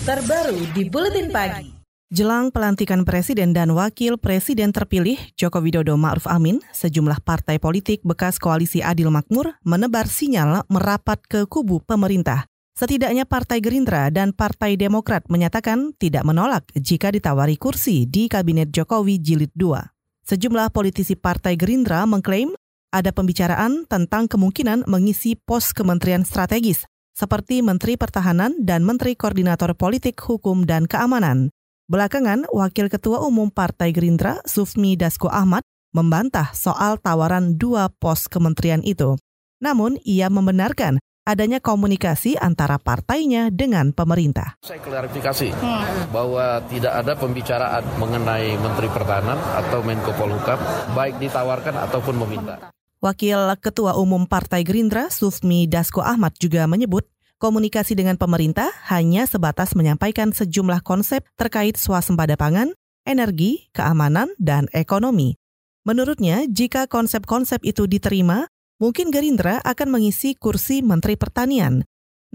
terbaru di Buletin Pagi. Jelang pelantikan Presiden dan Wakil Presiden terpilih Joko Widodo Ma'ruf Amin, sejumlah partai politik bekas koalisi Adil Makmur menebar sinyal merapat ke kubu pemerintah. Setidaknya Partai Gerindra dan Partai Demokrat menyatakan tidak menolak jika ditawari kursi di Kabinet Jokowi Jilid 2. Sejumlah politisi Partai Gerindra mengklaim ada pembicaraan tentang kemungkinan mengisi pos kementerian strategis seperti Menteri Pertahanan dan Menteri Koordinator Politik Hukum dan Keamanan. Belakangan, Wakil Ketua Umum Partai Gerindra, Sufmi Dasko Ahmad, membantah soal tawaran dua pos kementerian itu. Namun, ia membenarkan adanya komunikasi antara partainya dengan pemerintah. Saya klarifikasi hmm. bahwa tidak ada pembicaraan mengenai Menteri Pertahanan atau Menko Polhukam, baik ditawarkan ataupun meminta. Wakil Ketua Umum Partai Gerindra, Sufmi Dasko Ahmad juga menyebut komunikasi dengan pemerintah hanya sebatas menyampaikan sejumlah konsep terkait swasembada pangan, energi, keamanan, dan ekonomi. Menurutnya, jika konsep-konsep itu diterima, mungkin Gerindra akan mengisi kursi Menteri Pertanian.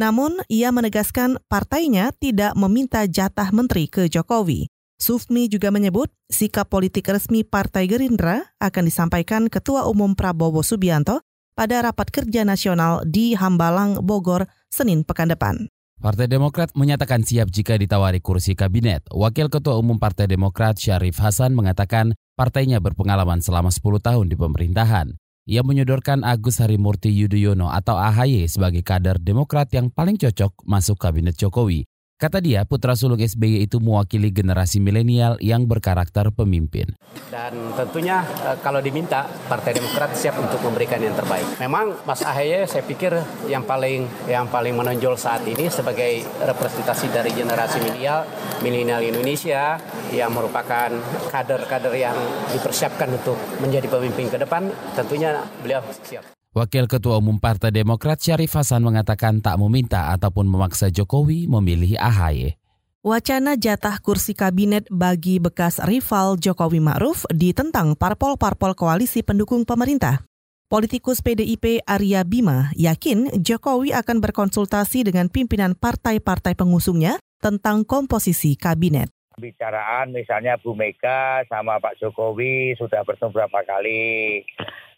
Namun, ia menegaskan partainya tidak meminta jatah menteri ke Jokowi. Sufmi juga menyebut sikap politik resmi Partai Gerindra akan disampaikan Ketua Umum Prabowo Subianto pada rapat kerja nasional di Hambalang, Bogor, Senin pekan depan. Partai Demokrat menyatakan siap jika ditawari kursi kabinet. Wakil Ketua Umum Partai Demokrat Syarif Hasan mengatakan partainya berpengalaman selama 10 tahun di pemerintahan. Ia menyodorkan Agus Harimurti Yudhoyono atau AHY sebagai kader Demokrat yang paling cocok masuk kabinet Jokowi. Kata dia, putra sulung SBY itu mewakili generasi milenial yang berkarakter pemimpin. Dan tentunya eh, kalau diminta, Partai Demokrat siap untuk memberikan yang terbaik. Memang Mas Ahaye saya pikir yang paling yang paling menonjol saat ini sebagai representasi dari generasi milenial, milenial Indonesia yang merupakan kader-kader yang dipersiapkan untuk menjadi pemimpin ke depan, tentunya beliau siap. Wakil Ketua Umum Partai Demokrat Syarif Hasan mengatakan tak meminta ataupun memaksa Jokowi memilih AHY. Wacana jatah kursi kabinet bagi bekas rival Jokowi Ma'ruf ditentang parpol-parpol koalisi pendukung pemerintah. Politikus PDIP Arya Bima yakin Jokowi akan berkonsultasi dengan pimpinan partai-partai pengusungnya tentang komposisi kabinet. Bicaraan misalnya Bu Mega sama Pak Jokowi sudah bertemu berapa kali.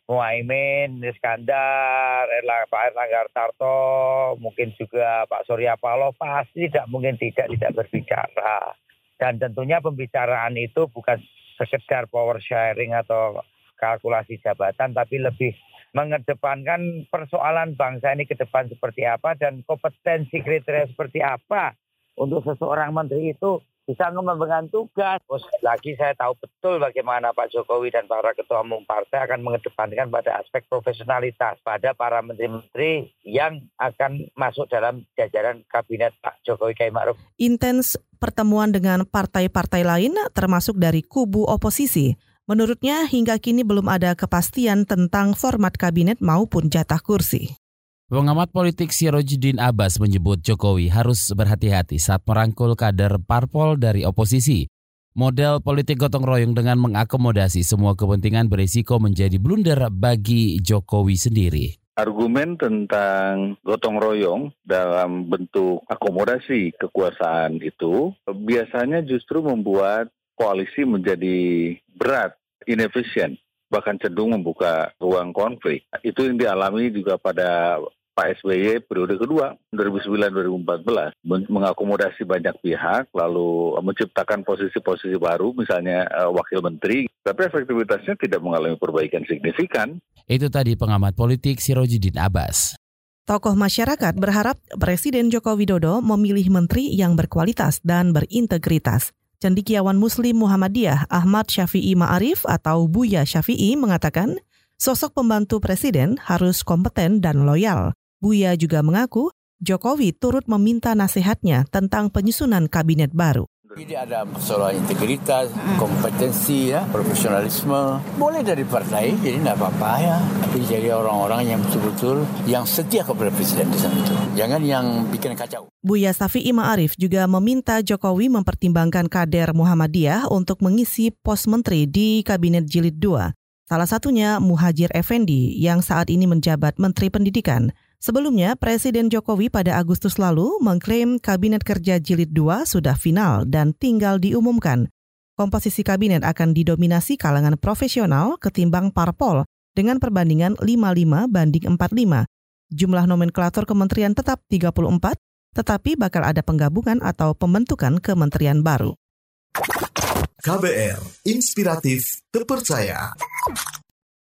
Muhaimin, Iskandar, Erlang, Pak Erlangga Tarto, mungkin juga Pak Surya Paloh pasti tidak mungkin tidak tidak berbicara. Dan tentunya pembicaraan itu bukan sekedar power sharing atau kalkulasi jabatan, tapi lebih mengedepankan persoalan bangsa ini ke depan seperti apa dan kompetensi kriteria seperti apa untuk seseorang menteri itu bisa mengembangkan tugas. Terus lagi saya tahu betul bagaimana Pak Jokowi dan para ketua umum partai akan mengedepankan pada aspek profesionalitas pada para menteri-menteri yang akan masuk dalam jajaran kabinet Pak Jokowi Kiai Ma'ruf. Intens pertemuan dengan partai-partai lain termasuk dari kubu oposisi. Menurutnya hingga kini belum ada kepastian tentang format kabinet maupun jatah kursi. Pengamat politik Sirojudin Abbas menyebut Jokowi harus berhati-hati saat merangkul kader parpol dari oposisi. Model politik gotong royong dengan mengakomodasi semua kepentingan berisiko menjadi blunder bagi Jokowi sendiri. Argumen tentang gotong royong dalam bentuk akomodasi kekuasaan itu biasanya justru membuat koalisi menjadi berat, inefisien bahkan cenderung membuka ruang konflik. Itu yang dialami juga pada Pak SBY periode kedua 2009-2014 mengakomodasi banyak pihak lalu menciptakan posisi-posisi baru misalnya uh, wakil menteri tapi efektivitasnya tidak mengalami perbaikan signifikan. Itu tadi pengamat politik Sirojudin Abbas. Tokoh masyarakat berharap Presiden Joko Widodo memilih menteri yang berkualitas dan berintegritas. Cendikiawan Muslim Muhammadiyah Ahmad Syafi'i Ma'arif atau Buya Syafi'i mengatakan, sosok pembantu presiden harus kompeten dan loyal. Buya juga mengaku Jokowi turut meminta nasihatnya tentang penyusunan kabinet baru. Jadi ada soal integritas, kompetensi, ya, profesionalisme. Boleh dari partai, jadi tidak apa-apa ya. Tapi jadi orang-orang yang betul-betul yang setia kepada presiden di sana itu. Jangan yang bikin kacau. Buya Safi'i Ma'arif juga meminta Jokowi mempertimbangkan kader Muhammadiyah untuk mengisi pos menteri di Kabinet Jilid 2. Salah satunya Muhajir Effendi yang saat ini menjabat Menteri Pendidikan. Sebelumnya, Presiden Jokowi pada Agustus lalu mengklaim Kabinet Kerja Jilid 2 sudah final dan tinggal diumumkan. Komposisi kabinet akan didominasi kalangan profesional ketimbang parpol dengan perbandingan 55 banding 45. Jumlah nomenklatur kementerian tetap 34, tetapi bakal ada penggabungan atau pembentukan kementerian baru. KBR, inspiratif, terpercaya.